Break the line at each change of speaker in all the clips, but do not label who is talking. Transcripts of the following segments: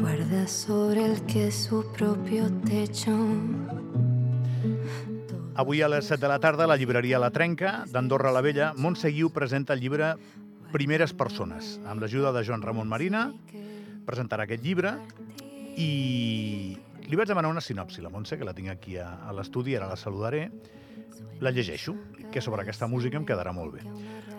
Guarda sobre el que es su propio techo.
Avui a les 7 de la tarda, la llibreria La Trenca, d'Andorra la Vella, Montse Guiu presenta el llibre Primeres persones, amb l'ajuda de Joan Ramon Marina, presentarà aquest llibre i li vaig demanar una sinopsi, la Montse, que la tinc aquí a, a l'estudi, ara la saludaré. La llegeixo, que sobre aquesta música em quedarà molt bé.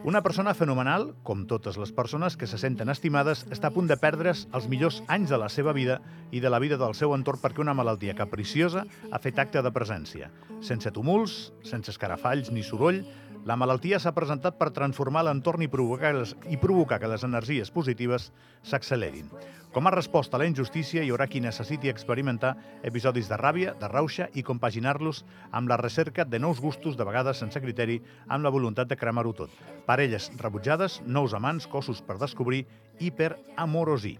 Una persona fenomenal, com totes les persones que se senten estimades, està a punt de perdre's els millors anys de la seva vida i de la vida del seu entorn perquè una malaltia capriciosa ha fet acte de presència. Sense tumults, sense escarafalls ni soroll, la malaltia s'ha presentat per transformar l'entorn i, provocar les, i provocar que les energies positives s'accelerin. Com a resposta a la injustícia, hi haurà qui necessiti experimentar episodis de ràbia, de rauxa i compaginar-los amb la recerca de nous gustos, de vegades sense criteri, amb la voluntat de cremar-ho tot. Parelles rebutjades, nous amants, cossos per descobrir i per amorosir.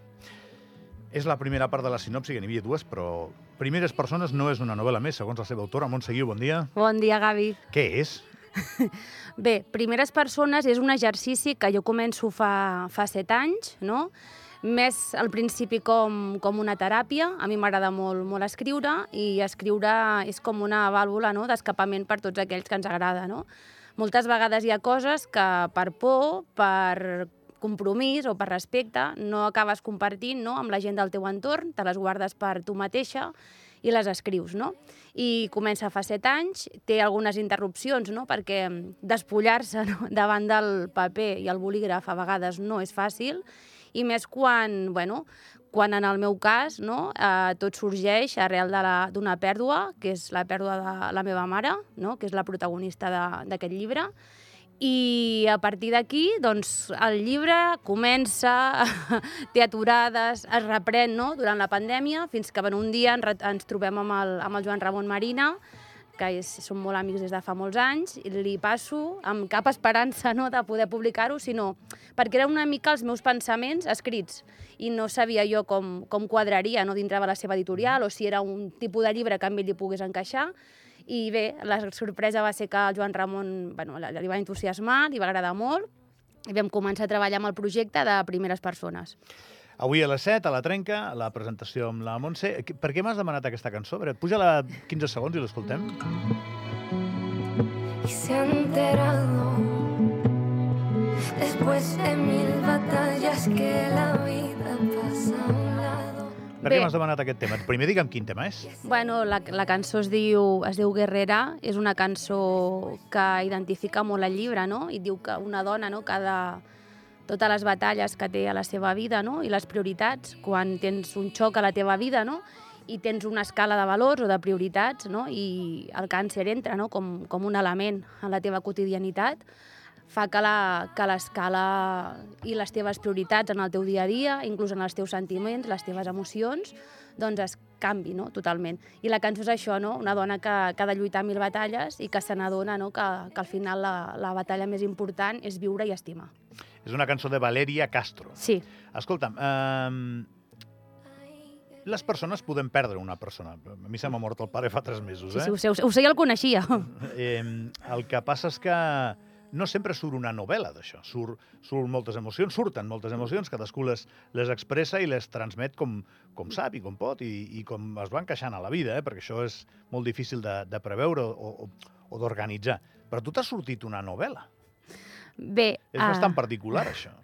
És la primera part de la sinopsi, que n'hi havia dues, però Primeres persones no és una novel·la més, segons la seva autora. Montse Guiu, bon dia.
Bon dia, Gavi.
Què és?
Bé, Primeres persones és un exercici que jo començo fa, fa set anys, no? més al principi com, com una teràpia. A mi m'agrada molt, molt escriure i escriure és com una vàlvula no? d'escapament per tots aquells que ens agrada. No? Moltes vegades hi ha coses que per por, per compromís o per respecte no acabes compartint no? amb la gent del teu entorn, te les guardes per tu mateixa i les escrius, no? I comença fa set anys, té algunes interrupcions, no? Perquè despullar-se no? davant del paper i el bolígraf a vegades no és fàcil, i més quan, bueno, quan en el meu cas no, eh, tot sorgeix arrel d'una pèrdua, que és la pèrdua de la meva mare, no, que és la protagonista d'aquest llibre, i a partir d'aquí, doncs, el llibre comença, té aturades, es reprèn no? durant la pandèmia, fins que bueno, un dia ens, ens trobem amb el, amb el Joan Ramon Marina, que és, som molt amics des de fa molts anys, i li passo amb cap esperança no, de poder publicar-ho, sinó perquè era una mica els meus pensaments escrits i no sabia jo com, com quadraria no, dintre de la seva editorial o si era un tipus de llibre que a mi li pogués encaixar i bé, la sorpresa va ser que el Joan Ramon bueno, li va entusiasmar, li va agradar molt, i vam començar a treballar amb el projecte de primeres persones.
Avui a les 7, a la Trenca, la presentació amb la Montse. Per què m'has demanat aquesta cançó? Puja-la 15 segons i l'escoltem.
Y se ha enterado después de mil batallas que la vida
per què m'has demanat aquest tema? Primer digue'm quin tema és.
Bueno, la, la cançó es diu, es diu Guerrera, és una cançó que identifica molt el llibre, no? I diu que una dona, no?, cada totes les batalles que té a la seva vida no? i les prioritats, quan tens un xoc a la teva vida no? i tens una escala de valors o de prioritats no? i el càncer entra no? com, com un element en la teva quotidianitat, fa que l'escala i les teves prioritats en el teu dia a dia, inclús en els teus sentiments, les teves emocions, doncs es canvi no? totalment. I la cançó és això, no? una dona que, que ha de lluitar mil batalles i que se n'adona no? que, que al final la, la batalla més important és viure i estimar.
És una cançó de Valeria Castro.
Sí.
Escolta'm, eh, les persones podem perdre una persona. A mi se m'ha mort el pare fa tres mesos, eh?
Sí, sí, ho sé, ho sé, ja el coneixia.
Eh, el que passa és que no sempre surt una novel·la d'això. Surt, surt moltes emocions, surten moltes emocions, cadascú les, les expressa i les transmet com, com sap i com pot i, i com es van queixant a la vida, eh? perquè això és molt difícil de, de preveure o, o, o d'organitzar. Però tu t'ha sortit una novel·la.
Bé...
És bastant uh... particular, això.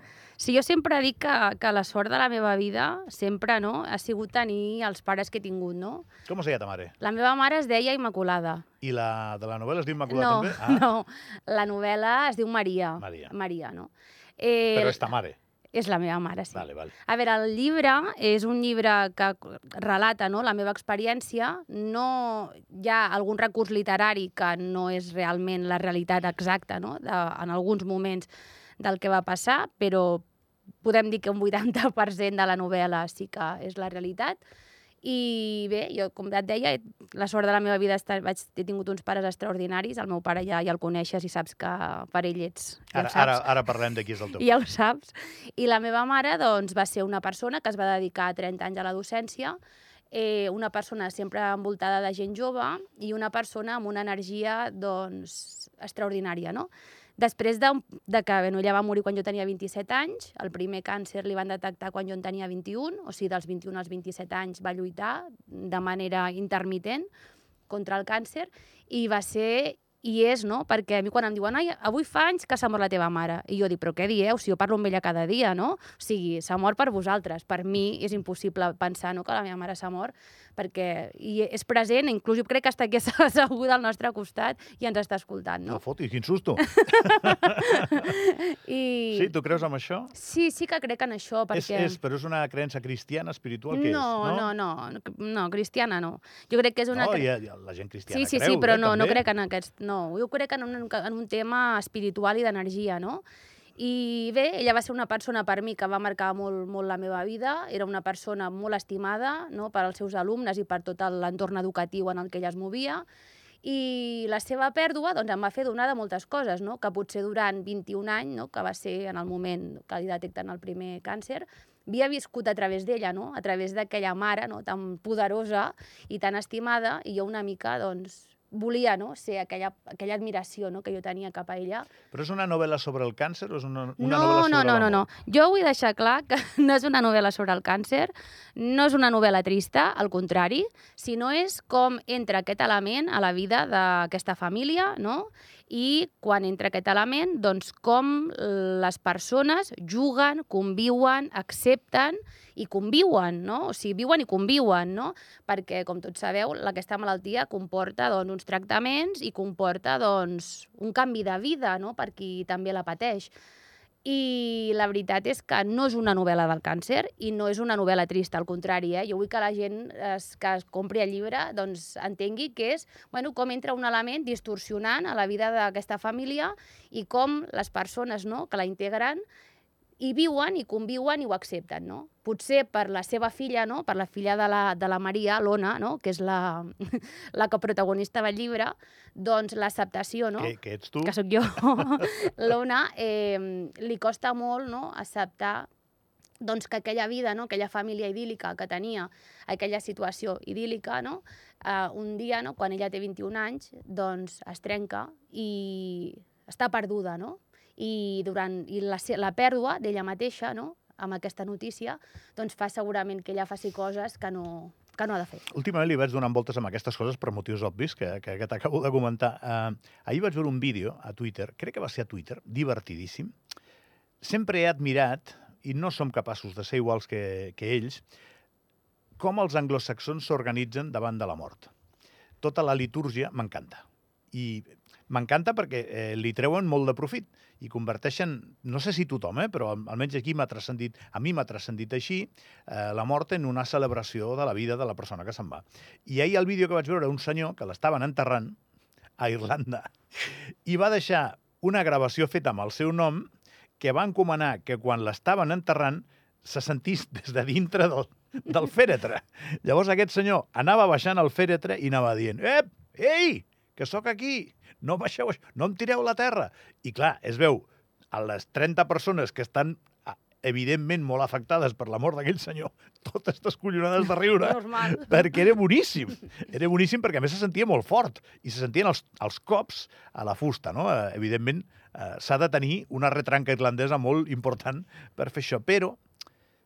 Sí, jo sempre dic que, que la sort de la meva vida sempre no, ha sigut tenir els pares que he tingut, no?
Com es deia ta mare?
La meva mare es deia Immaculada.
I la de la novel·la es diu Immaculada
no,
també?
Ah. No, la novel·la es diu Maria.
Maria.
Maria, no?
Eh, Però és ta mare.
És la meva mare, sí.
Vale, vale.
A veure, el llibre és un llibre que relata no, la meva experiència. No hi ha algun recurs literari que no és realment la realitat exacta, no? de, en alguns moments del que va passar, però podem dir que un 80% de la novel·la sí que és la realitat. I bé, jo, com et deia, la sort de la meva vida està, vaig, he tingut uns pares extraordinaris. El meu pare ja, ja el coneixes i saps que per ell ets... Ja
ara, ara, ara parlem de qui és el teu
Ja ho saps. I la meva mare doncs, va ser una persona que es va dedicar 30 anys a la docència eh, una persona sempre envoltada de gent jove i una persona amb una energia doncs, extraordinària, no? Després de, de que bueno, ella va morir quan jo tenia 27 anys, el primer càncer li van detectar quan jo en tenia 21, o sigui, dels 21 als 27 anys va lluitar de manera intermitent contra el càncer i va ser i és, no? Perquè a mi quan em diuen ai, avui fa anys que s'ha mort la teva mare. I jo dic, però què dieu? Si jo parlo amb ella cada dia, no? O sigui, s'ha mort per vosaltres. Per mi és impossible pensar no, que la meva mare s'ha mort, perquè i és present, inclús jo crec que està aquí asseguda al nostre costat i ens està escoltant, no?
No foti, quin susto.
I...
Sí, tu creus en això?
Sí, sí que crec en això,
És,
perquè...
és, però és una creença cristiana, espiritual,
no,
és?
no, no, no, no, cristiana no. Jo crec que és una...
No,
cre-
ha, hi ha la gent cristiana
Sí, sí,
creu,
sí, però
eh,
no, no
també.
crec en aquests... No, jo crec en un, en un tema espiritual i d'energia, no? I bé, ella va ser una persona per mi que va marcar molt, molt la meva vida, era una persona molt estimada no? per als seus alumnes i per tot l'entorn educatiu en el que ella es movia, i la seva pèrdua doncs, em va fer donar de moltes coses, no? que potser durant 21 anys, no? que va ser en el moment que li detecten el primer càncer, havia viscut a través d'ella, no? a través d'aquella mare no? tan poderosa i tan estimada, i jo una mica doncs, volia no? ser aquella, aquella admiració no? que jo tenia cap a ella.
Però és una novel·la sobre el càncer o és una, una
no,
novel·la sobre
no, no, no, no. Jo vull deixar clar que no és una novel·la sobre el càncer, no és una novel·la trista, al contrari, sinó és com entra aquest element a la vida d'aquesta família, no? I quan entra aquest element, doncs com les persones juguen, conviuen, accepten i conviuen, no? O sigui, viuen i conviuen, no? Perquè, com tots sabeu, aquesta malaltia comporta doncs, uns tractaments i comporta doncs, un canvi de vida no? per qui també la pateix. I la veritat és que no és una novel·la del càncer i no és una novel·la trista, al contrari. Eh? Jo vull que la gent es, que es compri el llibre doncs, entengui que és bueno, com entra un element distorsionant a la vida d'aquesta família i com les persones no, que la integren hi viuen i conviuen i ho accepten, no? Potser per la seva filla, no? per la filla de la, de la Maria, l'Ona, no? que és la, la coprotagonista del llibre, doncs l'acceptació, no?
Que, que ets tu?
que sóc jo, l'Ona, eh, li costa molt no? acceptar doncs, que aquella vida, no? aquella família idíl·lica que tenia, aquella situació idíl·lica, no? eh, un dia, no? quan ella té 21 anys, doncs es trenca i està perduda, no? I, durant, i la, la pèrdua d'ella mateixa, no? Amb aquesta notícia, doncs fa segurament que ella faci coses que no, que no ha de fer.
Últimament li vaig donant voltes amb aquestes coses per motius obvis que, que, que t'acabo de comentar. Uh, ahir vaig veure un vídeo a Twitter, crec que va ser a Twitter, divertidíssim. Sempre he admirat, i no som capaços de ser iguals que, que ells, com els anglosaxons s'organitzen davant de la mort. Tota la litúrgia m'encanta. I m'encanta perquè eh, li treuen molt de profit i converteixen, no sé si tothom, eh, però al- almenys aquí m'ha transcendit, a mi m'ha transcendit així, eh, la mort en una celebració de la vida de la persona que se'n va. I ahir el vídeo que vaig veure un senyor que l'estaven enterrant a Irlanda i va deixar una gravació feta amb el seu nom que va encomanar que quan l'estaven enterrant se sentís des de dintre del, del fèretre. Llavors aquest senyor anava baixant el fèretre i anava dient «Ep, ei, que sóc aquí, no baixeu, això, no em tireu la terra». I clar, es veu a les 30 persones que estan evidentment molt afectades per la mort d'aquell senyor, totes descollonades de riure,
Normal.
perquè era boníssim. Era boníssim perquè a més se sentia molt fort i se sentien els, els cops a la fusta. No? Eh, evidentment, eh, s'ha de tenir una retranca irlandesa molt important per fer això, però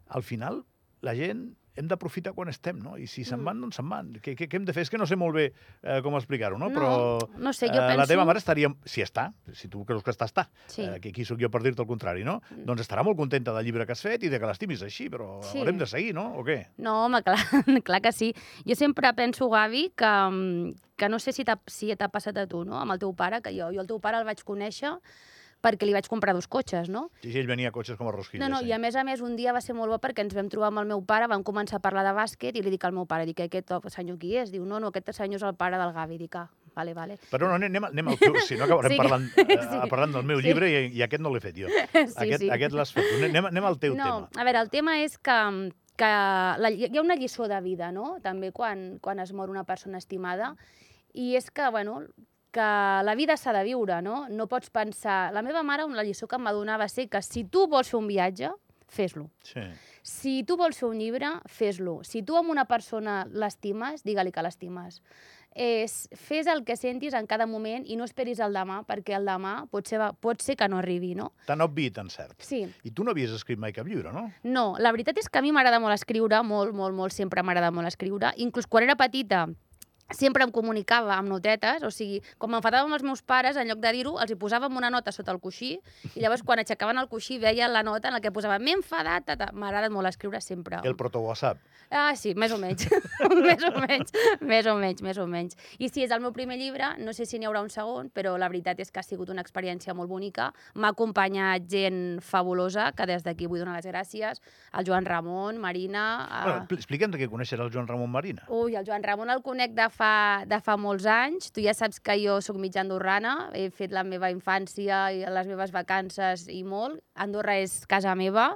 al final la gent hem d'aprofitar quan estem, no? I si se'n
Mm.
van, doncs se'n van. Què, què, què hem de fer? És que no sé molt bé eh, com explicar-ho, no?
No,
Però
no sé, jo
eh, la
penso-
teva mare estaria... Si està, si tu creus que està, està.
Sí.
Eh, que aquí sóc jo per dir-te el contrari, no?
Mm.
Doncs estarà molt contenta del llibre que has fet i de que l'estimis així, però
Sí.
haurem de seguir, no? O què?
No, home, clar, clar que sí. Jo sempre penso, Gavi, que, mm, que no sé si t'ha si passat a tu, no?, amb el teu pare, que jo, jo el teu pare el vaig conèixer perquè li vaig comprar dos cotxes, no?
Sí, sí, ell venia a cotxes com a rosquilles.
No, no,
sí.
i a més a més un dia va ser molt bo perquè ens vam trobar amb el meu pare, vam començar a parlar de bàsquet i li dic al meu pare, dic, aquest senyor qui és? Diu, no, no, aquest senyor és el pare del Gavi. Dic, ah, vale, vale.
Però no, anem, anem al teu, si no acabarem
Sí
parlant, eh,
sí.
parlant del meu
Sí.
llibre i, i aquest no l'he fet jo.
Sí,
aquest
sí.
aquest l'has fet. Anem, anem al teu
no,
tema.
a veure, el tema és que, que la, hi ha una lliçó de vida, no?, també quan, quan es mor una persona estimada, i és que, bueno, que la vida s'ha de viure, no? No pots pensar... La meva mare, la lliçó que em va donar va ser que si tu vols fer un viatge, fes-lo.
Sí.
Si tu vols fer un llibre, fes-lo. Si tu amb una persona l'estimes, digue-li que l'estimes. És, fes el que sentis en cada moment i no esperis el demà, perquè el demà pot ser, pot ser que no arribi, no?
Tan obvi i tan cert.
Sí.
I tu no havies escrit mai cap llibre, no?
No, la veritat és que a mi m'agrada molt escriure, molt, molt, molt, sempre m'agrada molt escriure. Inclús quan era petita, sempre em comunicava amb notetes, o sigui, quan m'enfadava amb els meus pares, en lloc de dir-ho, els hi posàvem una nota sota el coixí, i llavors quan aixecaven el coixí veia la nota en la que posava m'he enfadat, tata. m'agrada molt escriure sempre.
El proto-WhatsApp.
Ah, sí, més o menys. més o menys, més o menys, més o menys. I sí, és el meu primer llibre, no sé si n'hi haurà un segon, però la veritat és que ha sigut una experiència molt bonica. M'ha acompanyat gent fabulosa, que des d'aquí vull donar les gràcies, al Joan Ramon, Marina... A...
Bueno, expli- explica'ns què coneixes el Joan Ramon Marina.
Ui, el Joan Ramon el conec de fa, de fa molts anys. Tu ja saps que jo sóc mitja andorrana, he fet la meva infància i les meves vacances i molt. Andorra és casa meva.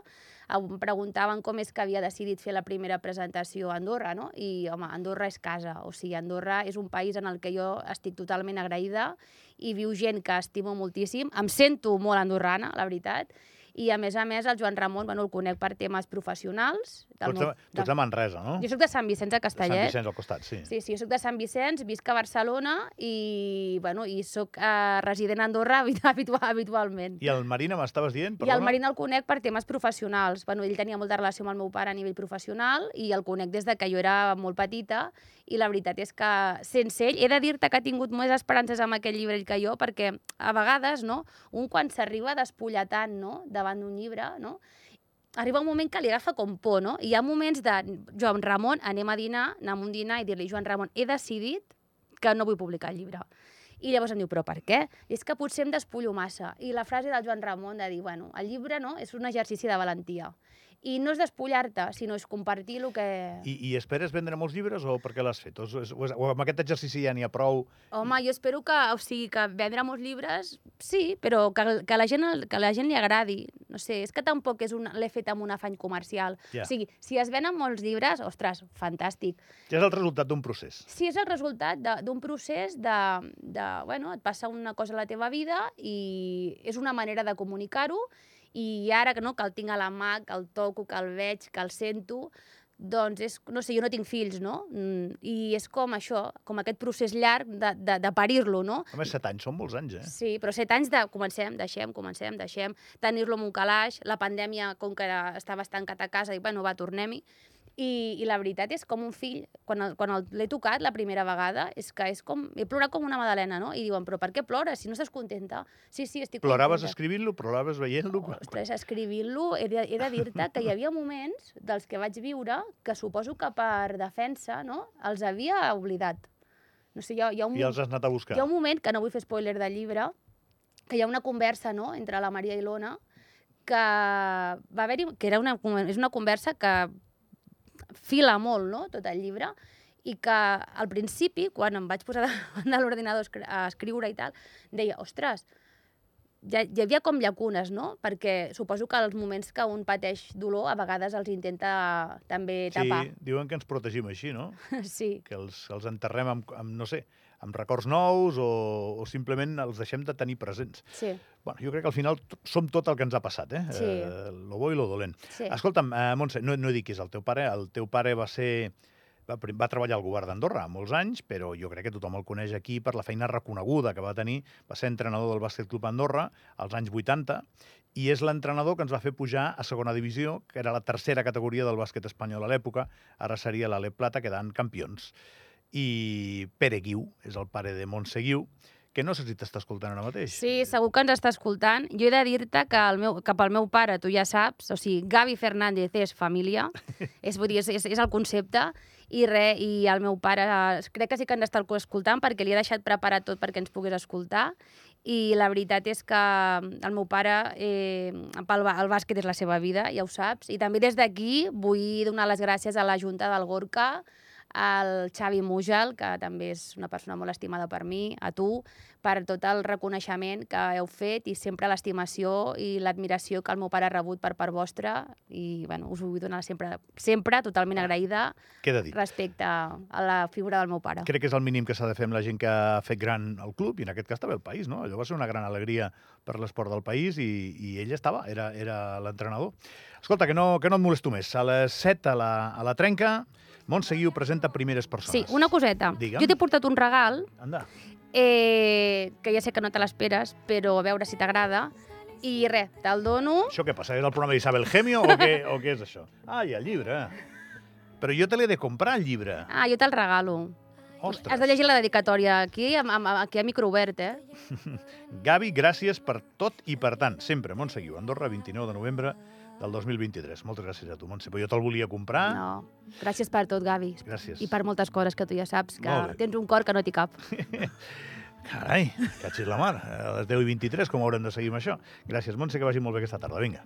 Em preguntaven com és que havia decidit fer la primera presentació a Andorra, no? I, home, Andorra és casa. O sigui, Andorra és un país en el que jo estic totalment agraïda i viu gent que estimo moltíssim. Em sento molt andorrana, la veritat. I, a més a més, el Joan Ramon, bueno, el conec per temes professionals.
Tu ets, de, tu ets de Manresa, no?
Jo sóc de Sant Vicenç de
De Sant
Castellet.
Vicenç al costat, sí.
Sí, sí, jo soc de Sant Vicenç, visc a Barcelona i, bueno, i soc uh, resident a Andorra habitu- habitu- habitualment.
I el Marina m'estaves dient?
I el Marina el conec per temes professionals. Bueno, ell tenia molta relació amb el meu pare a nivell professional i el conec des de que jo era molt petita i la veritat és que sense ell he de dir-te que ha tingut més esperances amb aquest llibre ell que jo perquè a vegades, no, un quan s'arriba despulletant no, davant d'un llibre, no, arriba un moment que li agafa com por, no? Hi ha moments de, Joan Ramon, anem a dinar, anem a un dinar i dir-li, Joan Ramon, he decidit que no vull publicar el llibre. I llavors em diu, però per què? I és que potser em despullo massa. I la frase del Joan Ramon de dir, bueno, el llibre no, és un exercici de valentia. I no és despullar-te, sinó és compartir el que...
I, I esperes vendre molts llibres o per què l'has fet? O, és- o, és- o amb aquest exercici ja n'hi ha prou?
Home, jo espero que, o sigui, que vendre molts llibres, sí, però que, que, la gent, que la gent li agradi. No sé, és que tampoc és un, l'he fet amb un afany comercial.
Ja.
O sigui, si es venen molts llibres, ostres, fantàstic.
Ja és el resultat d'un procés.
Sí, és el resultat de- d'un procés de, de, bueno, et passa una cosa a la teva vida i és una manera de comunicar-ho i ara que no, que el tinc a la mà, que el toco, que el veig, que el sento, doncs és, no sé, jo no tinc fills, no? Mm, I és com això, com aquest procés llarg de, de, de parir-lo, no?
Més, set anys són molts anys, eh?
Sí, però set anys de comencem, deixem, comencem, deixem, tenir-lo amb un calaix, la pandèmia, com que estava estancat a casa, i bueno, va, tornem-hi. I, I la veritat és com un fill, quan, el, quan l'he tocat la primera vegada, és que és com, he plorat com una madalena, no? I diuen, però per què plores si no estàs contenta? Sí, sí, estic
Ploraves
contenta.
escrivint-lo, ploraves veient-lo?
Ostres, escrivint-lo, he de, he de dir-te que hi havia moments dels que vaig viure que suposo que per defensa no, els havia oblidat. No sé, hi ha, hi ha un,
I els has anat a buscar?
hi ha un moment, que no vull fer spoiler del llibre, que hi ha una conversa no, entre la Maria i l'Ona que va haver-hi, que era una, és una conversa que fila molt, no?, tot el llibre, i que al principi, quan em vaig posar davant de l'ordinador a escri- a escriure i tal, deia, ostres, ja, hi havia com llacunes, no? Perquè suposo que els moments que un pateix dolor a vegades els intenta també
Sí,
tapar.
diuen que ens protegim així, no?
Sí,
Que els, els enterrem amb, amb, no sé, amb records nous o, o simplement els deixem de tenir presents.
sí,
Bueno, jo crec que al final som tot el que ens ha passat, eh?
Sí.
Eh, lo bo i lo dolent.
sí.
Escolta'm, eh, Montse, no, no he dit qui és el teu pare. El teu pare va ser... Va, va treballar al govern d'Andorra molts anys, però jo crec que tothom el coneix aquí per la feina reconeguda que va tenir. Va ser entrenador del Bàsquet Club Andorra als anys 80 i és l'entrenador que ens va fer pujar a segona divisió, que era la tercera categoria del bàsquet espanyol a l'època. Ara seria l'Alep Plata, quedant campions. I Pere Guiu és el pare de Montse Guiu, que no sé si t'està escoltant ara mateix.
Sí, segur que ens està escoltant. Jo he de dir-te que el meu, cap al meu pare, tu ja saps, o sigui, Gavi Fernández és família, és, vull dir, és, és, és el concepte, i re, i el meu pare, eh, crec que sí que ens està escoltant perquè li he deixat preparat tot perquè ens pogués escoltar, i la veritat és que el meu pare, eh, pel, el bàsquet és la seva vida, ja ho saps, i també des d'aquí vull donar les gràcies a la Junta del Gorka, al Xavi Mujal, que també és una persona molt estimada per mi, a tu, per tot el reconeixement que heu fet i sempre l'estimació i l'admiració que el meu pare ha rebut per part vostra i bueno, us ho vull donar sempre, sempre totalment agraïda
Queda dit.
respecte a la figura del meu pare.
Crec que és el mínim que s'ha de fer amb la gent que ha fet gran el club i en aquest cas també el país, no? Allò va ser una gran alegria per l'esport del país i, i ell estava, era, era l'entrenador. Escolta, que no, que no et molesto més. A les 7 a la, a la trenca, Montseguiu presenta 40 primeres persones.
Sí, una coseta.
Digue'm.
Jo t'he portat un regal,
Anda.
Eh, que ja sé que no te l'esperes, però a veure si t'agrada. I res, te'l dono...
Això què passa? És el programa d'Isabel Gemio o què, o què és això? Ah, i el llibre. Però jo te l'he de comprar, el llibre.
Ah, jo te'l regalo.
Ostres.
Has de llegir la dedicatòria aquí, aquí a micro obert, eh?
Gavi, gràcies per tot i per tant. Sempre, Montseguiu, Andorra, 29 de novembre del 2023. Moltes gràcies a tu, Montse. Però jo te'l volia comprar.
No. Gràcies per tot, Gavi.
Gràcies.
I per moltes coses que tu ja saps, que tens un cor que no t'hi cap.
Carai, catxis la mar. A les 10 i 23, com haurem de seguir amb això? Gràcies, Montse, que vagi molt bé aquesta tarda. Vinga.